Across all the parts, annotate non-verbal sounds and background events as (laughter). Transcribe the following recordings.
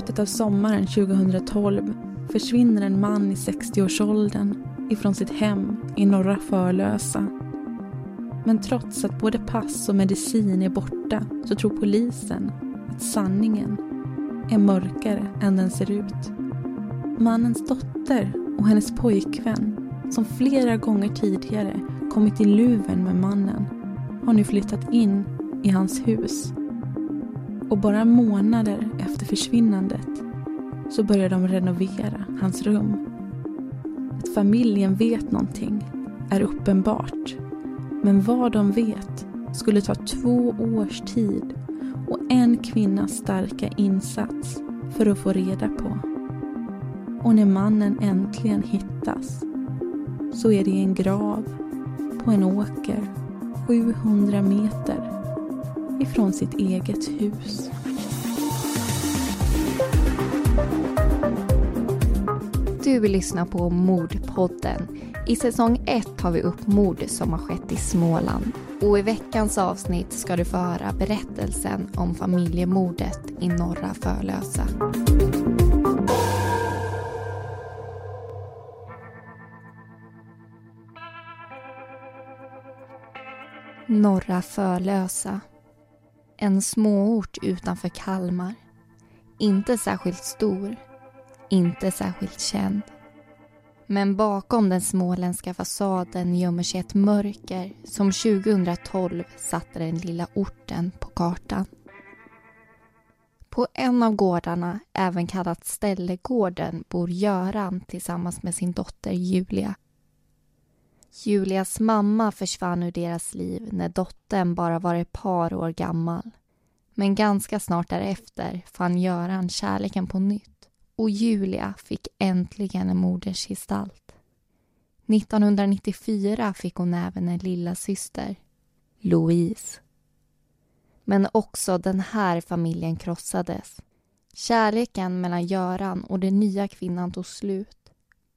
slutet av sommaren 2012 försvinner en man i 60-årsåldern ifrån sitt hem i norra Förlösa. Men trots att både pass och medicin är borta så tror polisen att sanningen är mörkare än den ser ut. Mannens dotter och hennes pojkvän som flera gånger tidigare kommit i luven med mannen har nu flyttat in i hans hus. Och bara månader efter försvinnandet så börjar de renovera hans rum. Att familjen vet någonting är uppenbart. Men vad de vet skulle ta två års tid och en kvinnas starka insats för att få reda på. Och när mannen äntligen hittas så är det i en grav på en åker 700 meter ifrån sitt eget hus. Du vill lyssna på Mordpodden. I säsong 1 tar vi upp mord som har skett i Småland. Och i veckans avsnitt ska du få höra berättelsen om familjemordet i norra Förlösa. Norra Förlösa. En småort utanför Kalmar. Inte särskilt stor. Inte särskilt känd. Men bakom den småländska fasaden gömmer sig ett mörker som 2012 satte den lilla orten på kartan. På en av gårdarna, även kallat Ställegården, bor Göran tillsammans med sin dotter Julia. Julias mamma försvann ur deras liv när dottern bara var ett par år gammal. Men ganska snart därefter fann Göran kärleken på nytt och Julia fick äntligen en modersgestalt. 1994 fick hon även en lilla syster, Louise. Men också den här familjen krossades. Kärleken mellan Göran och den nya kvinnan tog slut.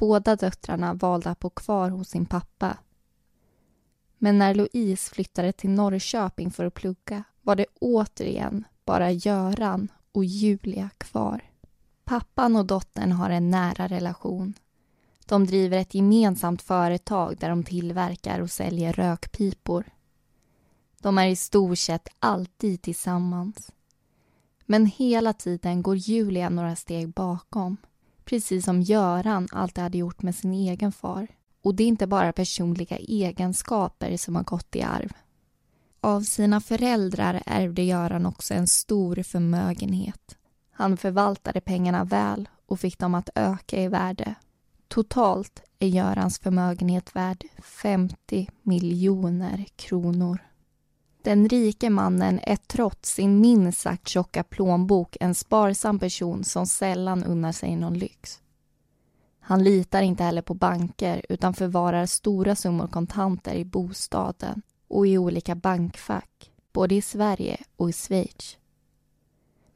Båda döttrarna valde att bo kvar hos sin pappa. Men när Louise flyttade till Norrköping för att plugga var det återigen bara Göran och Julia kvar. Pappan och dottern har en nära relation. De driver ett gemensamt företag där de tillverkar och säljer rökpipor. De är i stort sett alltid tillsammans. Men hela tiden går Julia några steg bakom. Precis som Göran alltid hade gjort med sin egen far. Och det är inte bara personliga egenskaper som har gått i arv. Av sina föräldrar ärvde Göran också en stor förmögenhet. Han förvaltade pengarna väl och fick dem att öka i värde. Totalt är Görans förmögenhet värd 50 miljoner kronor. Den rike mannen är trots sin minst sagt tjocka plånbok en sparsam person som sällan unnar sig någon lyx. Han litar inte heller på banker utan förvarar stora summor kontanter i bostaden och i olika bankfack, både i Sverige och i Schweiz.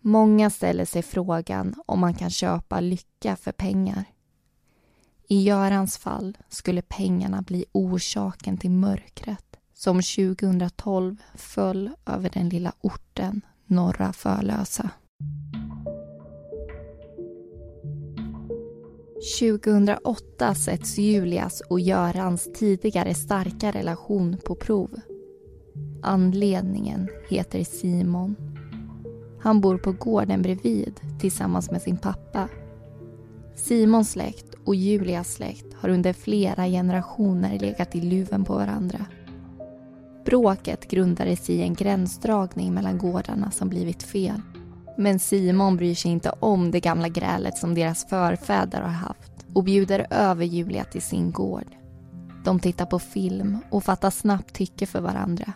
Många ställer sig frågan om man kan köpa lycka för pengar. I Görans fall skulle pengarna bli orsaken till mörkret som 2012 föll över den lilla orten Norra Förlösa. 2008 sätts Julias och Görans tidigare starka relation på prov. Anledningen heter Simon. Han bor på gården bredvid tillsammans med sin pappa. Simons släkt och Julias släkt har under flera generationer legat i luven på varandra. Bråket grundades i en gränsdragning mellan gårdarna som blivit fel. Men Simon bryr sig inte om det gamla grälet som deras förfäder har haft och bjuder över Julia till sin gård. De tittar på film och fattar snabbt tycke för varandra.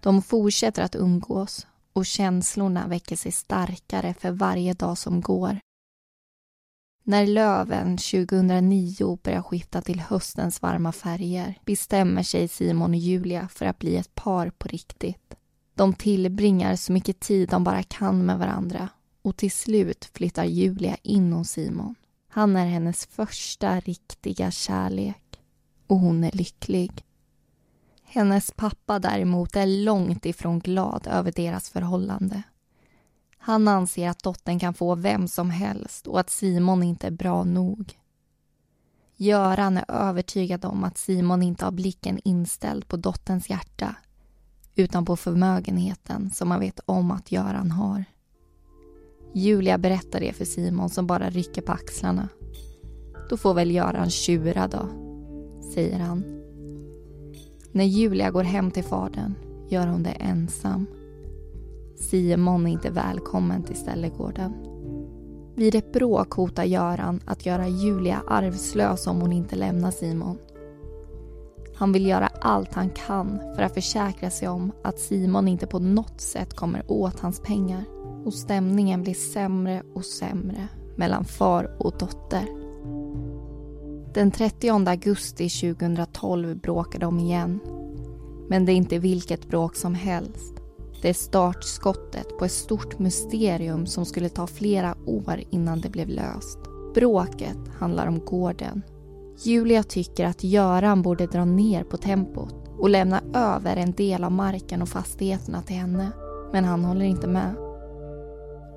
De fortsätter att umgås och känslorna väcker sig starkare för varje dag som går. När löven 2009 börjar skifta till höstens varma färger bestämmer sig Simon och Julia för att bli ett par på riktigt. De tillbringar så mycket tid de bara kan med varandra och till slut flyttar Julia in hos Simon. Han är hennes första riktiga kärlek och hon är lycklig. Hennes pappa däremot är långt ifrån glad över deras förhållande. Han anser att dottern kan få vem som helst och att Simon inte är bra nog. Göran är övertygad om att Simon inte har blicken inställd på dotterns hjärta utan på förmögenheten som man vet om att Göran har. Julia berättar det för Simon som bara rycker på axlarna. Då får väl Göran tjura då, säger han. När Julia går hem till fadern gör hon det ensam. Simon är inte välkommen till ställegården. Vid ett bråk hotar Göran att göra Julia arvslös om hon inte lämnar Simon. Han vill göra allt han kan för att försäkra sig om att Simon inte på något sätt kommer åt hans pengar. Och stämningen blir sämre och sämre mellan far och dotter. Den 30 augusti 2012 bråkar de igen. Men det är inte vilket bråk som helst. Det är startskottet på ett stort mysterium som skulle ta flera år innan det blev löst. Bråket handlar om gården. Julia tycker att Göran borde dra ner på tempot och lämna över en del av marken och fastigheterna till henne. Men han håller inte med.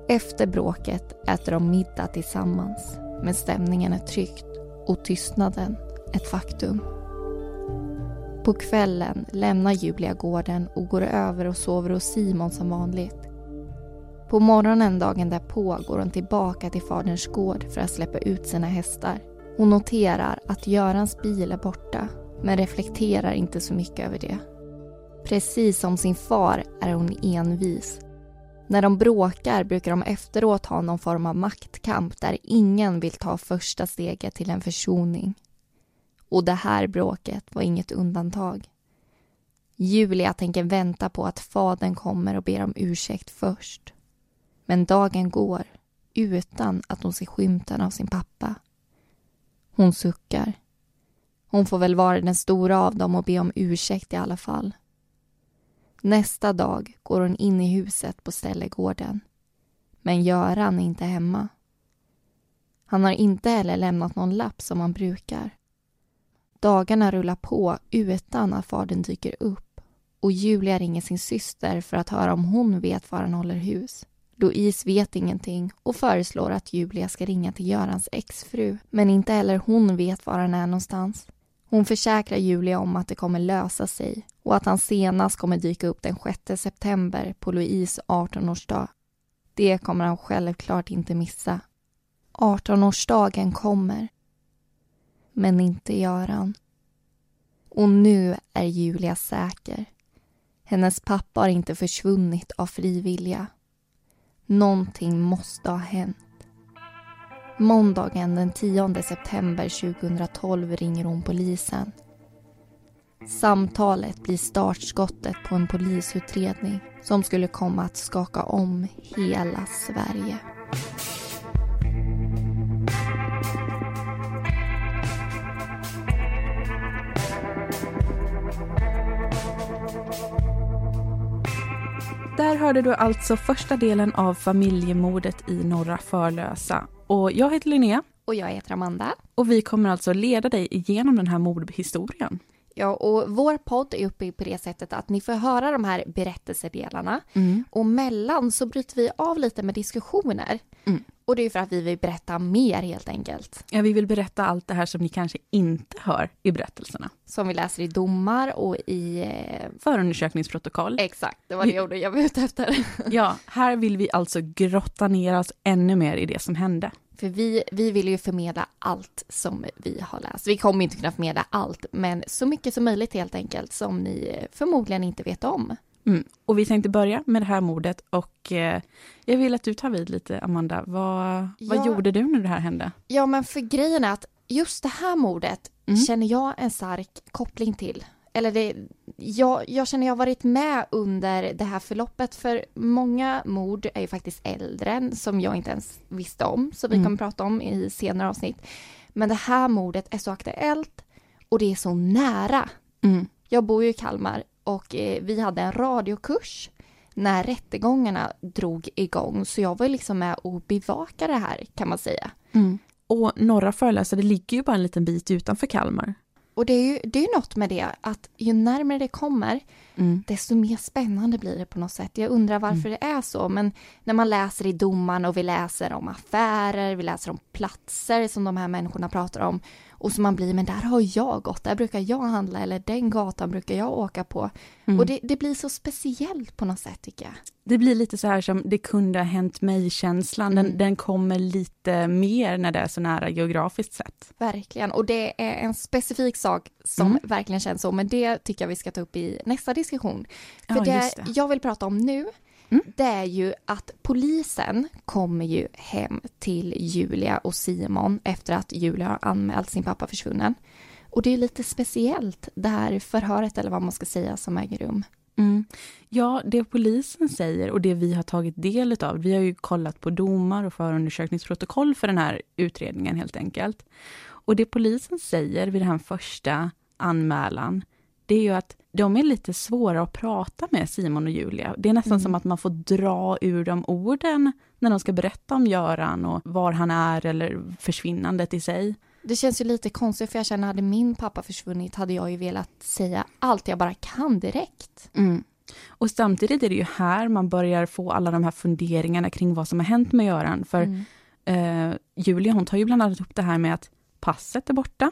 Efter bråket äter de middag tillsammans. Men stämningen är tryckt och tystnaden ett faktum. På kvällen lämnar Julia gården och går över och sover hos Simon som vanligt. På morgonen dagen därpå går hon tillbaka till faderns gård för att släppa ut sina hästar. Hon noterar att Görans bil är borta men reflekterar inte så mycket över det. Precis som sin far är hon envis. När de bråkar brukar de efteråt ha någon form av maktkamp där ingen vill ta första steget till en försoning. Och det här bråket var inget undantag. Julia tänker vänta på att fadern kommer och ber om ursäkt först. Men dagen går utan att hon ser skymten av sin pappa. Hon suckar. Hon får väl vara den stora av dem och be om ursäkt i alla fall. Nästa dag går hon in i huset på ställegården. Men Göran är inte hemma. Han har inte heller lämnat någon lapp som han brukar. Dagarna rullar på utan att fadern dyker upp och Julia ringer sin syster för att höra om hon vet var han håller hus. Louise vet ingenting och föreslår att Julia ska ringa till Görans exfru men inte heller hon vet var han är någonstans. Hon försäkrar Julia om att det kommer lösa sig och att han senast kommer dyka upp den 6 september på Louise 18-årsdag. Det kommer han självklart inte missa. 18-årsdagen kommer men inte Göran. Och nu är Julia säker. Hennes pappa har inte försvunnit av fri vilja. Någonting måste ha hänt. Måndagen den 10 september 2012 ringer hon polisen. Samtalet blir startskottet på en polisutredning som skulle komma att skaka om hela Sverige. Där hörde du alltså första delen av familjemordet i Norra Förlösa. Och jag heter Linnea. Och jag heter Amanda. Och vi kommer alltså leda dig igenom den här mordhistorien. Ja, och vår podd är uppbyggd på det sättet att ni får höra de här berättelsedelarna mm. och mellan så bryter vi av lite med diskussioner. Mm. Och det är för att vi vill berätta mer helt enkelt. Ja, vi vill berätta allt det här som ni kanske inte hör i berättelserna. Som vi läser i domar och i... Eh... Förundersökningsprotokoll. Exakt, det var det ordet jag var ute efter. ja, här vill vi alltså grotta ner oss ännu mer i det som hände. För vi, vi vill ju förmedla allt som vi har läst. Vi kommer inte kunna förmedla allt, men så mycket som möjligt helt enkelt som ni förmodligen inte vet om. Mm. Och vi tänkte börja med det här mordet och eh, jag vill att du tar vid lite, Amanda. Vad, ja. vad gjorde du när det här hände? Ja, men för grejen är att just det här mordet mm. känner jag en stark koppling till. Eller det, jag, jag känner jag har varit med under det här förloppet för många mord är ju faktiskt äldre som jag inte ens visste om, som vi mm. kommer prata om i senare avsnitt. Men det här mordet är så aktuellt och det är så nära. Mm. Jag bor ju i Kalmar och eh, vi hade en radiokurs när rättegångarna drog igång så jag var liksom med och bevakade det här kan man säga. Mm. Och Norra Förlösa, det ligger ju bara en liten bit utanför Kalmar. Och det är ju det är något med det att ju närmare det kommer mm. desto mer spännande blir det på något sätt. Jag undrar varför mm. det är så, men när man läser i domarna och vi läser om affärer, vi läser om platser som de här människorna pratar om och så man blir, men där har jag gått, där brukar jag handla eller den gatan brukar jag åka på. Mm. Och det, det, blir så speciellt på något sätt tycker jag. Det blir lite så här som det kunde ha hänt mig-känslan, den, mm. den kommer lite mer när det är så nära geografiskt sett. Verkligen, och det är en specifik sak som mm. verkligen känns så, men det tycker jag vi ska ta upp i nästa diskussion. För ja, det, det jag vill prata om nu, Mm. det är ju att polisen kommer ju hem till Julia och Simon efter att Julia har anmält sin pappa försvunnen. Och det är lite speciellt det här förhöret eller vad man ska säga som äger rum. Mm. Ja, det polisen säger och det vi har tagit del av, vi har ju kollat på domar och förundersökningsprotokoll för den här utredningen helt enkelt. Och det polisen säger vid den här första anmälan, det är ju att de är lite svåra att prata med, Simon och Julia. Det är nästan mm. som att man får dra ur dem orden när de ska berätta om Göran och var han är eller försvinnandet i sig. Det känns ju lite konstigt för jag känner hade min pappa försvunnit hade jag ju velat säga allt jag bara kan direkt. Mm. Och samtidigt är det ju här man börjar få alla de här funderingarna kring vad som har hänt med Göran. För mm. eh, Julia hon tar ju bland annat upp det här med att passet är borta.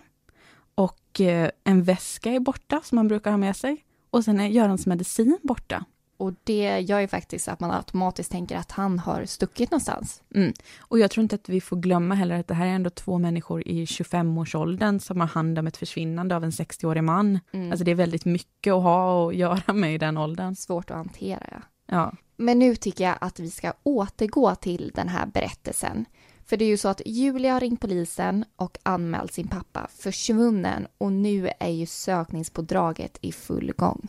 Och eh, en väska är borta som man brukar ha med sig. Och sen är Görans medicin borta. Och det gör ju faktiskt att man automatiskt tänker att han har stuckit någonstans. Mm. Och jag tror inte att vi får glömma heller att det här är ändå två människor i 25-årsåldern som har hand om ett försvinnande av en 60-årig man. Mm. Alltså det är väldigt mycket att ha och göra med i den åldern. Svårt att hantera, ja. ja. Men nu tycker jag att vi ska återgå till den här berättelsen. För det är ju så att Julia har ringt polisen och anmält sin pappa försvunnen och nu är ju sökningspådraget i full gång.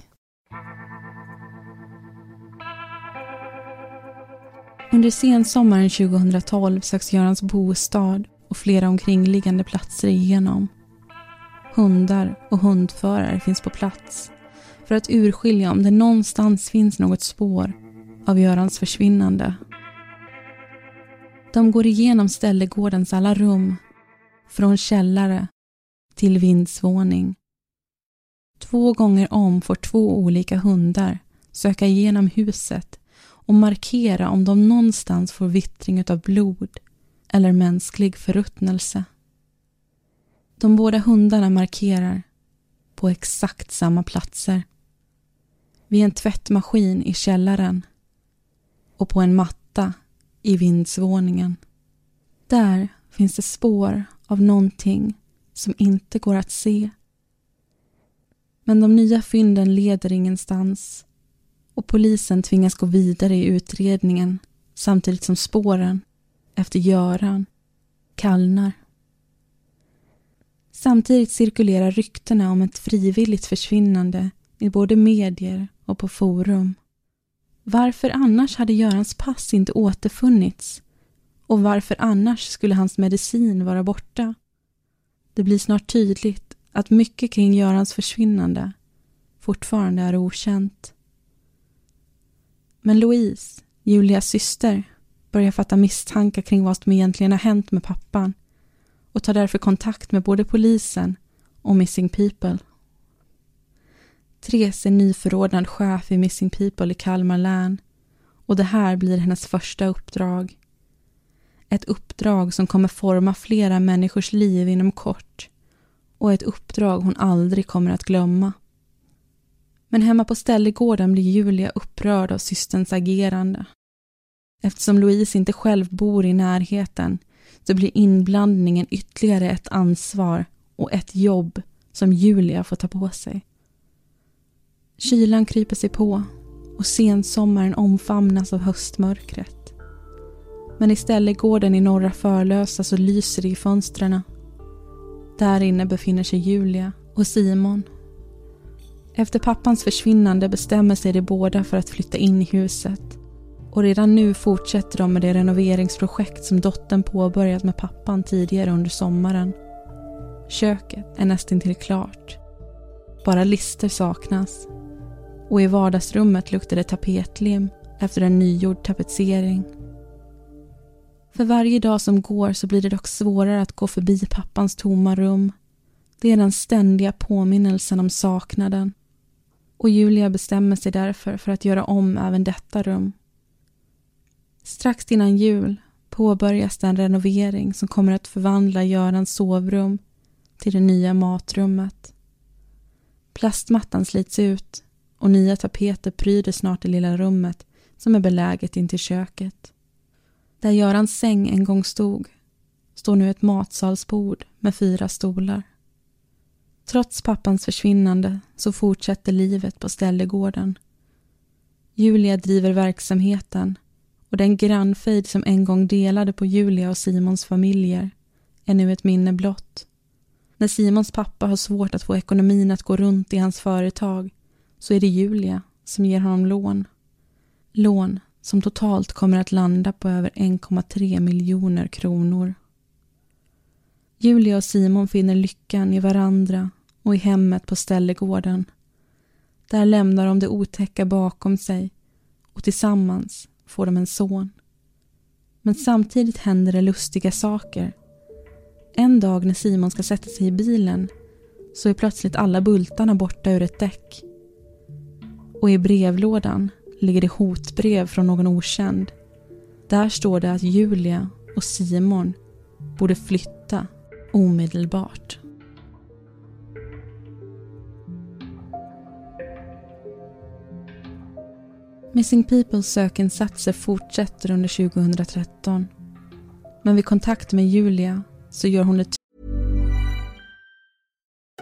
Under sensommaren 2012 söks Görans bostad och flera omkringliggande platser igenom. Hundar och hundförare finns på plats för att urskilja om det någonstans finns något spår av Görans försvinnande. De går igenom ställegårdens alla rum, från källare till vindsvåning. Två gånger om får två olika hundar söka igenom huset och markera om de någonstans får vittring av blod eller mänsklig förruttnelse. De båda hundarna markerar på exakt samma platser. Vid en tvättmaskin i källaren och på en matta i vindsvåningen. Där finns det spår av någonting som inte går att se. Men de nya fynden leder ingenstans och polisen tvingas gå vidare i utredningen samtidigt som spåren efter Göran kallnar. Samtidigt cirkulerar ryktena om ett frivilligt försvinnande i både medier och på forum. Varför annars hade Görans pass inte återfunnits? Och varför annars skulle hans medicin vara borta? Det blir snart tydligt att mycket kring Görans försvinnande fortfarande är okänt. Men Louise, Julias syster, börjar fatta misstankar kring vad som egentligen har hänt med pappan och tar därför kontakt med både polisen och Missing People. Therese är nyförordnad chef i Missing People i Kalmar län och det här blir hennes första uppdrag. Ett uppdrag som kommer forma flera människors liv inom kort och ett uppdrag hon aldrig kommer att glömma. Men hemma på ställegården blir Julia upprörd av systerns agerande. Eftersom Louise inte själv bor i närheten så blir inblandningen ytterligare ett ansvar och ett jobb som Julia får ta på sig. Kylan kryper sig på och sensommaren omfamnas av höstmörkret. Men istället gården i Norra Förlösa så lyser det i fönstren. Där inne befinner sig Julia och Simon. Efter pappans försvinnande bestämmer sig de båda för att flytta in i huset. Och redan nu fortsätter de med det renoveringsprojekt som dottern påbörjat med pappan tidigare under sommaren. Köket är nästan klart. Bara lister saknas och i vardagsrummet luktar det tapetlim efter en nygjord tapetsering. För varje dag som går så blir det dock svårare att gå förbi pappans tomma rum Det är den ständiga påminnelsen om saknaden och Julia bestämmer sig därför för att göra om även detta rum. Strax innan jul påbörjas den renovering som kommer att förvandla Görans sovrum till det nya matrummet. Plastmattan slits ut och nya tapeter pryder snart det lilla rummet som är beläget intill köket. Där Görans säng en gång stod står nu ett matsalsbord med fyra stolar. Trots pappans försvinnande så fortsätter livet på ställegården. Julia driver verksamheten och den grannfejd som en gång delade på Julia och Simons familjer är nu ett minne blott. När Simons pappa har svårt att få ekonomin att gå runt i hans företag så är det Julia som ger honom lån. Lån som totalt kommer att landa på över 1,3 miljoner kronor. Julia och Simon finner lyckan i varandra och i hemmet på ställegården. Där lämnar de det otäcka bakom sig och tillsammans får de en son. Men samtidigt händer det lustiga saker. En dag när Simon ska sätta sig i bilen så är plötsligt alla bultarna borta ur ett däck. Och i brevlådan ligger det hotbrev från någon okänd. Där står det att Julia och Simon borde flytta omedelbart. Missing Peoples sökinsatser fortsätter under 2013. Men vid kontakt med Julia så gör hon det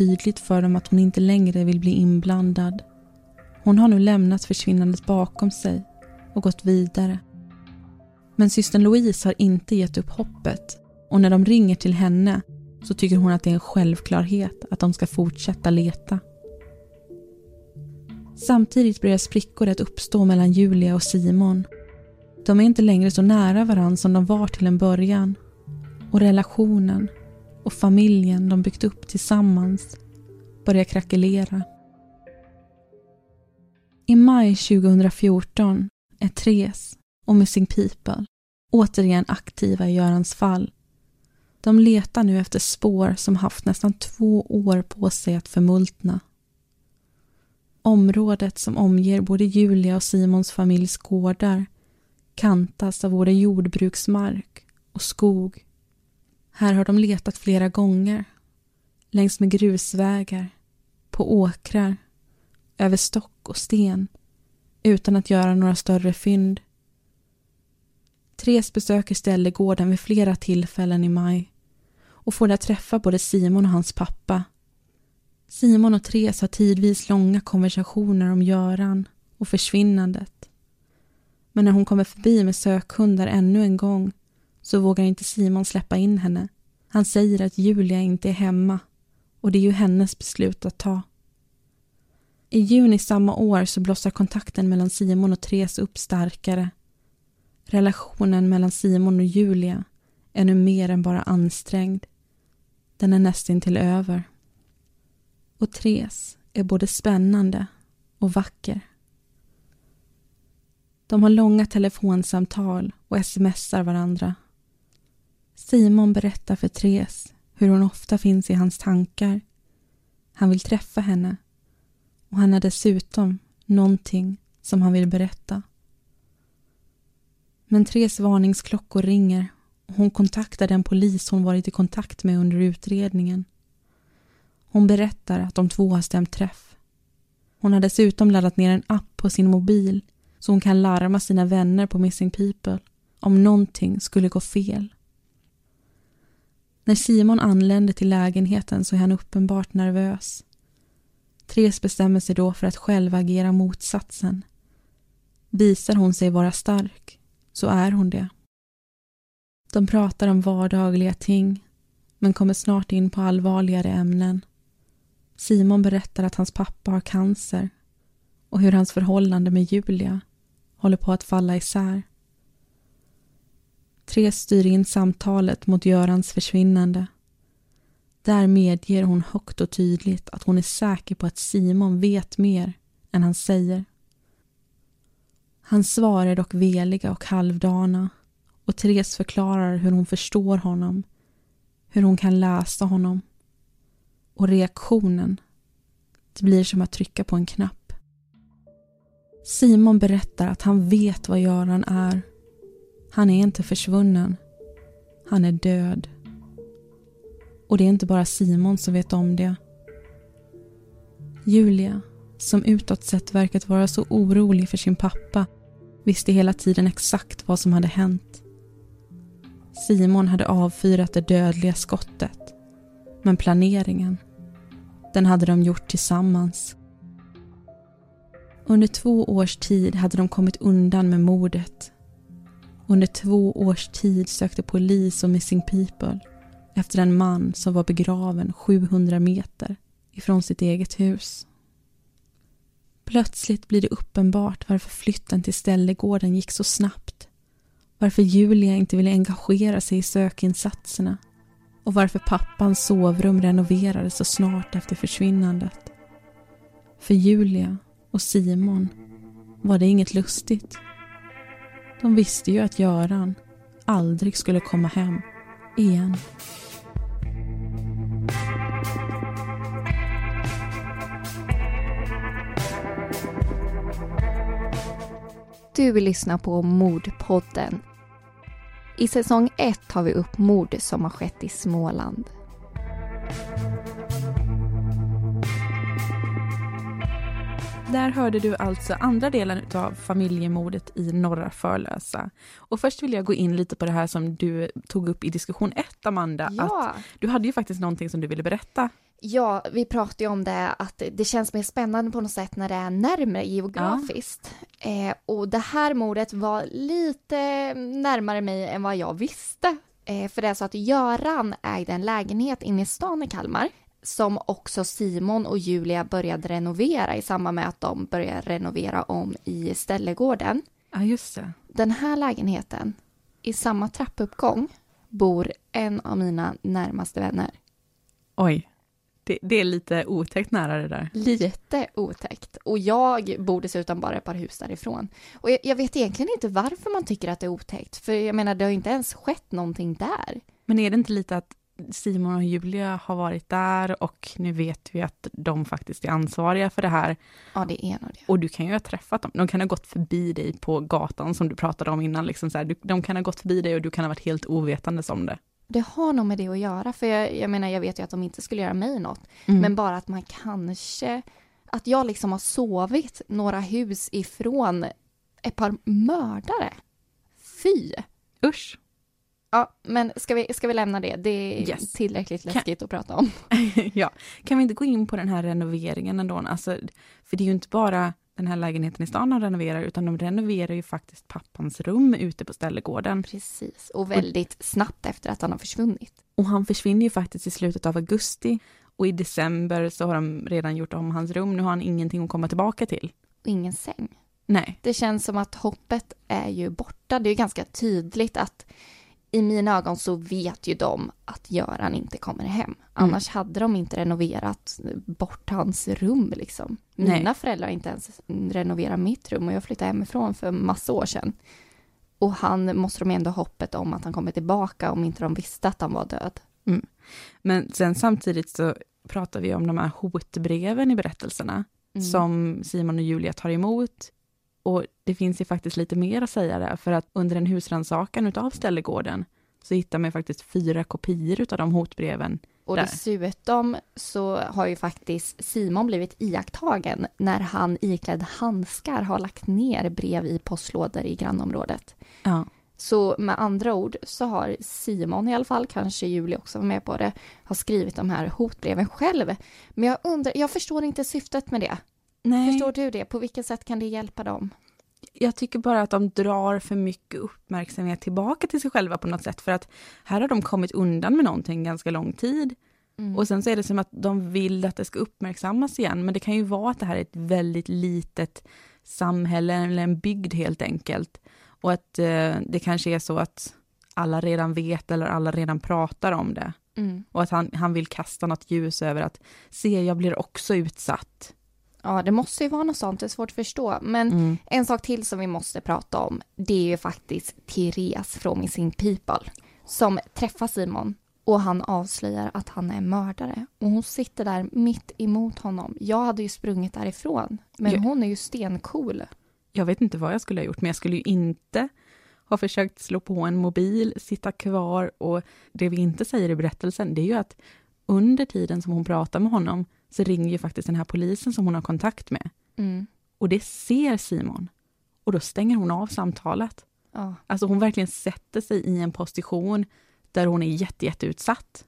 Tydligt för dem att hon inte längre vill bli inblandad. Hon har nu lämnat försvinnandet bakom sig och gått vidare. Men systern Louise har inte gett upp hoppet och när de ringer till henne så tycker hon att det är en självklarhet att de ska fortsätta leta. Samtidigt börjar sprickor att uppstå mellan Julia och Simon. De är inte längre så nära varandra som de var till en början. Och relationen och familjen de byggt upp tillsammans börjar krackelera. I maj 2014 är Therese och Missing People återigen aktiva i Görans fall de letar nu efter spår som haft nästan två år på sig att förmultna. Området som omger både Julia och Simons familjs gårdar kantas av både jordbruksmark och skog. Här har de letat flera gånger. Längs med grusvägar, på åkrar, över stock och sten utan att göra några större fynd. Therese besöker ställegården vid flera tillfällen i maj och får där träffa både Simon och hans pappa. Simon och Therese har tidvis långa konversationer om Göran och försvinnandet. Men när hon kommer förbi med sökhundar ännu en gång så vågar inte Simon släppa in henne. Han säger att Julia inte är hemma och det är ju hennes beslut att ta. I juni samma år så blossar kontakten mellan Simon och Therese upp starkare. Relationen mellan Simon och Julia är nu mer än bara ansträngd. Den är nästintill över. Och Therese är både spännande och vacker. De har långa telefonsamtal och smsar varandra. Simon berättar för Therese hur hon ofta finns i hans tankar. Han vill träffa henne och han har dessutom någonting som han vill berätta. Men Therese varningsklockor ringer och hon kontaktar den polis hon varit i kontakt med under utredningen. Hon berättar att de två har stämt träff. Hon har dessutom laddat ner en app på sin mobil så hon kan larma sina vänner på Missing People om någonting skulle gå fel. När Simon anländer till lägenheten så är han uppenbart nervös. Therese bestämmer sig då för att själv agera motsatsen. Visar hon sig vara stark så är hon det. De pratar om vardagliga ting men kommer snart in på allvarligare ämnen. Simon berättar att hans pappa har cancer och hur hans förhållande med Julia håller på att falla isär. Therese styr in samtalet mot Görans försvinnande. Där medger hon högt och tydligt att hon är säker på att Simon vet mer än han säger. Hans svar är dock veliga och halvdana och Therese förklarar hur hon förstår honom, hur hon kan läsa honom. Och reaktionen, det blir som att trycka på en knapp. Simon berättar att han vet vad Göran är. Han är inte försvunnen. Han är död. Och det är inte bara Simon som vet om det. Julia, som utåt sett verkat vara så orolig för sin pappa, visste hela tiden exakt vad som hade hänt. Simon hade avfyrat det dödliga skottet. Men planeringen, den hade de gjort tillsammans. Under två års tid hade de kommit undan med mordet. Under två års tid sökte polis och Missing People efter en man som var begraven 700 meter ifrån sitt eget hus. Plötsligt blir det uppenbart varför flytten till ställegården gick så snabbt. Varför Julia inte ville engagera sig i sökinsatserna och varför pappans sovrum renoverades så snart efter försvinnandet. För Julia och Simon var det inget lustigt. De visste ju att Göran aldrig skulle komma hem igen. Du vill lyssna på Mordpodden. I säsong 1 tar vi upp mord som har skett i Småland. Där hörde du alltså andra delen av familjemordet i Norra Förlösa. Och först vill jag gå in lite på det här som du tog upp i diskussion 1, Amanda. Ja. Att du hade ju faktiskt någonting som du ville berätta. Ja, vi pratade ju om det att det känns mer spännande på något sätt när det är närmare geografiskt. Eh, och det här mordet var lite närmare mig än vad jag visste. Eh, för det är så att Göran ägde en lägenhet inne i stan i Kalmar som också Simon och Julia började renovera i samband med att de började renovera om i Ställegården. Ja, just det. Den här lägenheten, i samma trappuppgång, bor en av mina närmaste vänner. Oj. Det, det är lite otäckt nära det där. Lite otäckt. Och jag bor dessutom bara ett par hus därifrån. Och jag, jag vet egentligen inte varför man tycker att det är otäckt. För jag menar, det har inte ens skett någonting där. Men är det inte lite att Simon och Julia har varit där och nu vet vi att de faktiskt är ansvariga för det här. Ja, det är nog det. Och du kan ju ha träffat dem. De kan ha gått förbi dig på gatan som du pratade om innan. Liksom så här. De kan ha gått förbi dig och du kan ha varit helt ovetandes om det. Det har nog med det att göra, för jag, jag menar, jag vet ju att de inte skulle göra mig något. Mm. Men bara att man kanske, att jag liksom har sovit några hus ifrån ett par mördare. Fy! Usch. Ja, men ska vi, ska vi lämna det? Det är Yes. tillräckligt Kan- läskigt att prata om. (laughs) ja, kan vi inte gå in på den här renoveringen ändå? Alltså, för det är ju inte bara den här lägenheten i stan de renoverar, utan de renoverar ju faktiskt pappans rum ute på ställegården. Precis, och väldigt snabbt efter att han har försvunnit. Och han försvinner ju faktiskt i slutet av augusti och i december så har de redan gjort om hans rum. Nu har han ingenting att komma tillbaka till. Och ingen säng. Nej. Det känns som att hoppet är ju borta. Det är ju ganska tydligt att i mina ögon så vet ju de att Göran inte kommer hem. Annars hade de inte renoverat bort hans rum liksom. Nej. Mina föräldrar har inte ens renoverat mitt rum och jag flyttade hemifrån för massa år sedan. Och han måste de ändå ha hoppet om att han kommer tillbaka om inte de visste att han var död. Men sen samtidigt så pratar vi om de här hotbreven i berättelserna Mm. som Simon och Julia tar emot. Och det finns ju faktiskt lite mer att säga där, för att under en husrannsakan utav ställegården så hittar man faktiskt fyra kopior utav de hotbreven. Och Där. dessutom så har ju faktiskt Simon blivit iakttagen när han iklädd handskar har lagt ner brev i postlådor i grannområdet. Ja. Så med andra ord så har Simon i alla fall, kanske Julie också var med på det, har skrivit de här hotbreven själv. Men jag undrar, jag förstår inte syftet med det. Nej. Förstår du det? På vilket sätt kan det hjälpa dem? Jag tycker bara att de drar för mycket uppmärksamhet tillbaka till sig själva på något sätt, för att här har de kommit undan med någonting ganska lång tid. Mm. Och sen så är det som att de vill att det ska uppmärksammas igen, men det kan ju vara att det här är ett väldigt litet samhälle eller en bygd helt enkelt. Och att eh, det kanske är så att alla redan vet eller alla redan pratar om det. Mm. Och att han, han vill kasta något ljus över att se, jag blir också utsatt. Ja, det måste ju vara något sånt, det är svårt att förstå. Men mm. en sak till som vi måste prata om, det är ju faktiskt Therese från Missing People som träffar Simon och han avslöjar att han är mördare. Och hon sitter där mitt emot honom. Jag hade ju sprungit därifrån, men jag, hon är ju stencool. Jag vet inte vad jag skulle ha gjort, men jag skulle ju inte ha försökt slå på en mobil, sitta kvar och det vi inte säger i berättelsen, det är ju att under tiden som hon pratar med honom så ringer ju faktiskt den här polisen som hon har kontakt med. Mm. Och det ser Simon. Och då stänger hon av samtalet. Ja. Alltså hon verkligen sätter sig i en position där hon är jätte, jätteutsatt.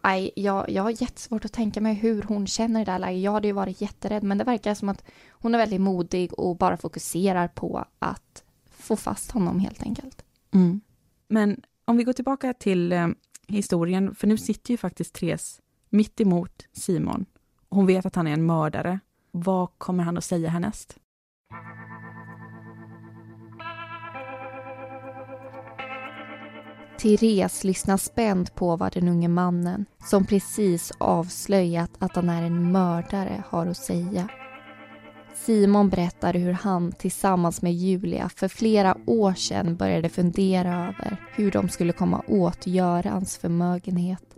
Aj, jag, jag har jättesvårt att tänka mig hur hon känner i det här läget. Jag hade ju varit jätterädd, men det verkar som att hon är väldigt modig och bara fokuserar på att få fast honom helt enkelt. Mm. Men om vi går tillbaka till eh, historien, för nu sitter ju faktiskt Therese mitt emot Simon. Hon vet att han är en mördare. Vad kommer han att säga härnäst? Therese lyssnar spänt på vad den unge mannen, som precis avslöjat att han är en mördare, har att säga. Simon berättar hur han tillsammans med Julia för flera år sedan började fundera över hur de skulle komma åt Görans förmögenhet.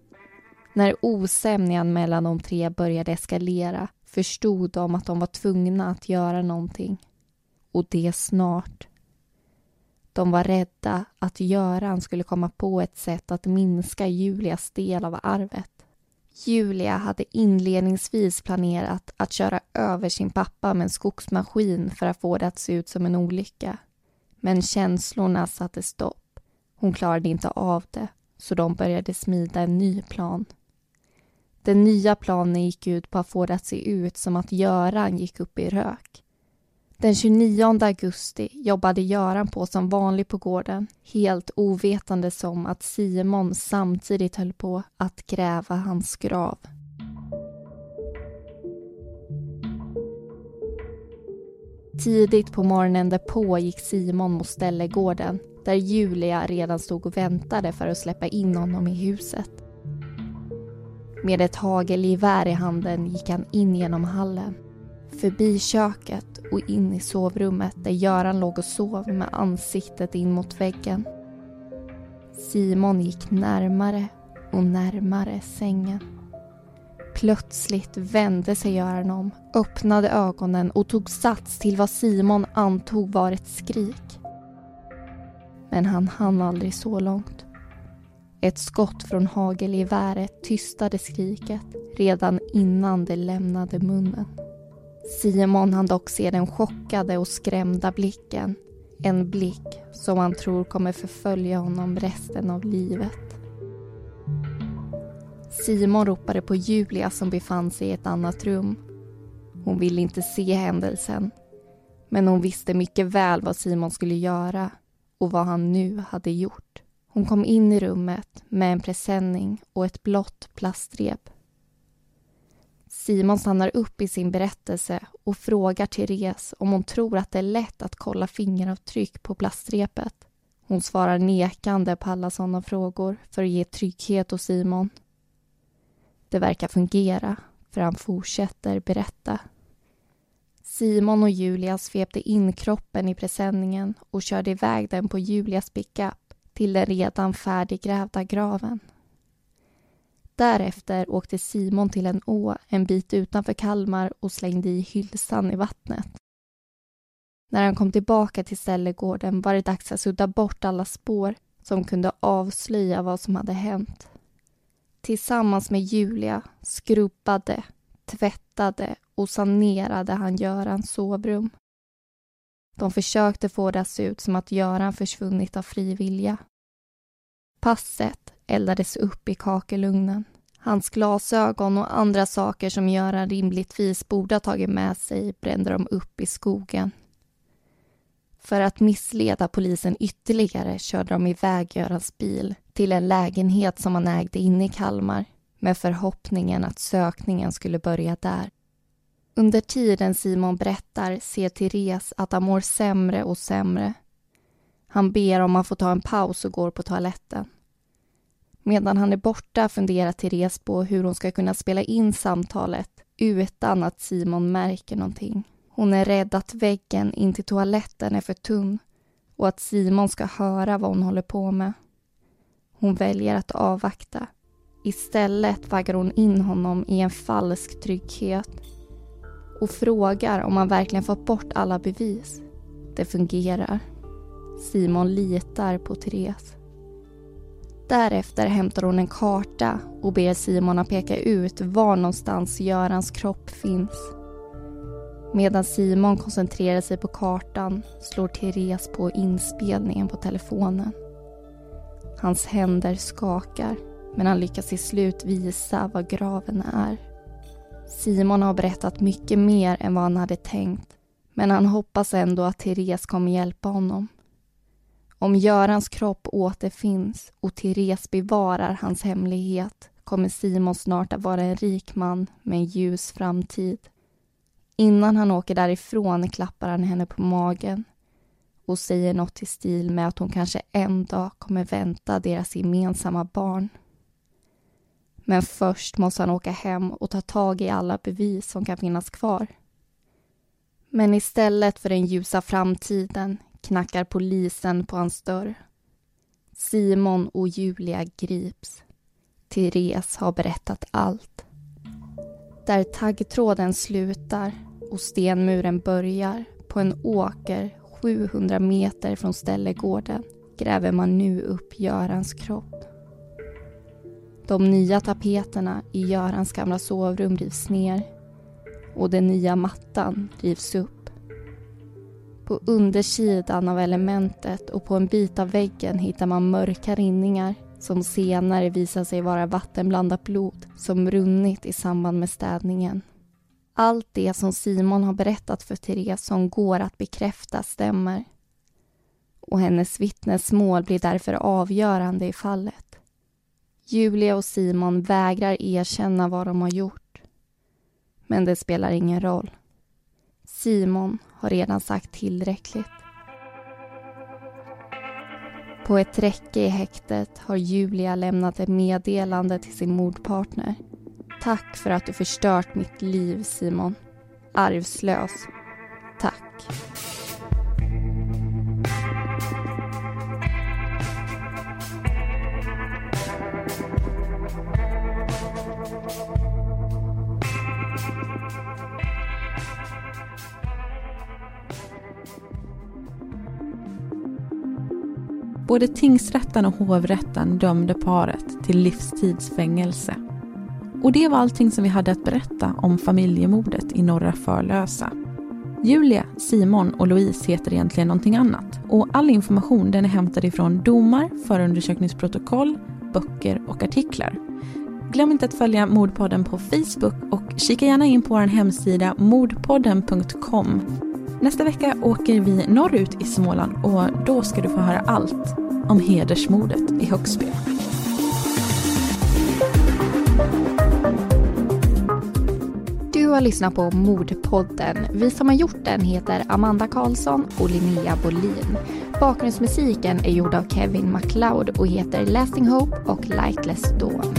När osämjan mellan de tre började eskalera förstod de att de var tvungna att göra någonting. Och det snart. De var rädda att Göran skulle komma på ett sätt att minska Julias del av arvet. Julia hade inledningsvis planerat att köra över sin pappa med en skogsmaskin för att få det att se ut som en olycka. Men känslorna satte stopp. Hon klarade inte av det, så de började smida en ny plan. Den nya planen gick ut på att få det att se ut som att Göran gick upp i rök. Den 29 augusti jobbade Göran på som vanligt på gården helt ovetande som att Simon samtidigt höll på att gräva hans grav. Tidigt på morgonen därpå gick Simon mot ställegården där Julia redan stod och väntade för att släppa in honom i huset. Med ett hagelgevär i handen gick han in genom hallen förbi köket och in i sovrummet där Göran låg och sov med ansiktet in mot väggen. Simon gick närmare och närmare sängen. Plötsligt vände sig Göran om, öppnade ögonen och tog sats till vad Simon antog var ett skrik. Men han hann aldrig så långt. Ett skott från hagelgeväret tystade skriket redan innan det lämnade munnen. Simon hann dock se den chockade och skrämda blicken. En blick som han tror kommer förfölja honom resten av livet. Simon ropade på Julia som befann sig i ett annat rum. Hon ville inte se händelsen. Men hon visste mycket väl vad Simon skulle göra och vad han nu hade gjort. Hon kom in i rummet med en presenning och ett blått plastrep Simon stannar upp i sin berättelse och frågar Therese om hon tror att det är lätt att kolla fingeravtryck på plastrepet. Hon svarar nekande på alla sådana frågor för att ge trygghet åt Simon. Det verkar fungera, för han fortsätter berätta. Simon och Julia svepte in kroppen i presenningen och körde iväg den på Julias pickup till den redan färdiggrävda graven. Därefter åkte Simon till en å en bit utanför Kalmar och slängde i hylsan i vattnet. När han kom tillbaka till ställegården var det dags att sudda bort alla spår som kunde avslöja vad som hade hänt. Tillsammans med Julia skrubbade, tvättade och sanerade han Görans sovrum. De försökte få det att se ut som att Göran försvunnit av fri vilja. Passet eldades upp i kakelugnen. Hans glasögon och andra saker som Göran rimligtvis borde ha tagit med sig brände de upp i skogen. För att missleda polisen ytterligare körde de iväg Görans bil till en lägenhet som han ägde inne i Kalmar med förhoppningen att sökningen skulle börja där. Under tiden Simon berättar ser Therese att han mår sämre och sämre. Han ber om att få ta en paus och går på toaletten. Medan han är borta funderar Therese på hur hon ska kunna spela in samtalet utan att Simon märker någonting. Hon är rädd att väggen in till toaletten är för tunn och att Simon ska höra vad hon håller på med. Hon väljer att avvakta. Istället vaggar hon in honom i en falsk trygghet och frågar om han verkligen fått bort alla bevis. Det fungerar. Simon litar på Therese. Därefter hämtar hon en karta och ber Simon att peka ut var någonstans Görans kropp finns. Medan Simon koncentrerar sig på kartan slår Therese på inspelningen på telefonen. Hans händer skakar men han lyckas till slut visa var graven är. Simon har berättat mycket mer än vad han hade tänkt men han hoppas ändå att Therese kommer hjälpa honom. Om Görans kropp återfinns och Therese bevarar hans hemlighet kommer Simon snart att vara en rik man med en ljus framtid. Innan han åker därifrån klappar han henne på magen och säger något i stil med att hon kanske en dag kommer vänta deras gemensamma barn. Men först måste han åka hem och ta tag i alla bevis som kan finnas kvar. Men istället för den ljusa framtiden knackar polisen på hans dörr. Simon och Julia grips. Therese har berättat allt. Där taggtråden slutar och stenmuren börjar på en åker 700 meter från ställegården gräver man nu upp Görans kropp. De nya tapeterna i Görans gamla sovrum rivs ner och den nya mattan rivs upp. På undersidan av elementet och på en bit av väggen hittar man mörka rinningar som senare visar sig vara vattenblandat blod som runnit i samband med städningen. Allt det som Simon har berättat för Therese som går att bekräfta stämmer. Och hennes vittnesmål blir därför avgörande i fallet. Julia och Simon vägrar erkänna vad de har gjort. Men det spelar ingen roll. Simon har redan sagt tillräckligt. På ett räcke i häktet har Julia lämnat ett meddelande till sin mordpartner. Tack för att du förstört mitt liv, Simon. Arvslös. Tack. Både tingsrätten och hovrätten dömde paret till livstidsfängelse. Och det var allting som vi hade att berätta om familjemordet i Norra Förlösa. Julia, Simon och Louise heter egentligen någonting annat och all information den är hämtad ifrån domar, förundersökningsprotokoll, böcker och artiklar. Glöm inte att följa Mordpodden på Facebook och kika gärna in på vår hemsida mordpodden.com Nästa vecka åker vi norrut i Småland och då ska du få höra allt om hedersmordet i Högsby. Du har lyssnat på Mordpodden. Vi som har gjort den heter Amanda Karlsson och Linnea Bolin. Bakgrundsmusiken är gjord av Kevin MacLeod och heter Lasting Hope och Lightless Dawn.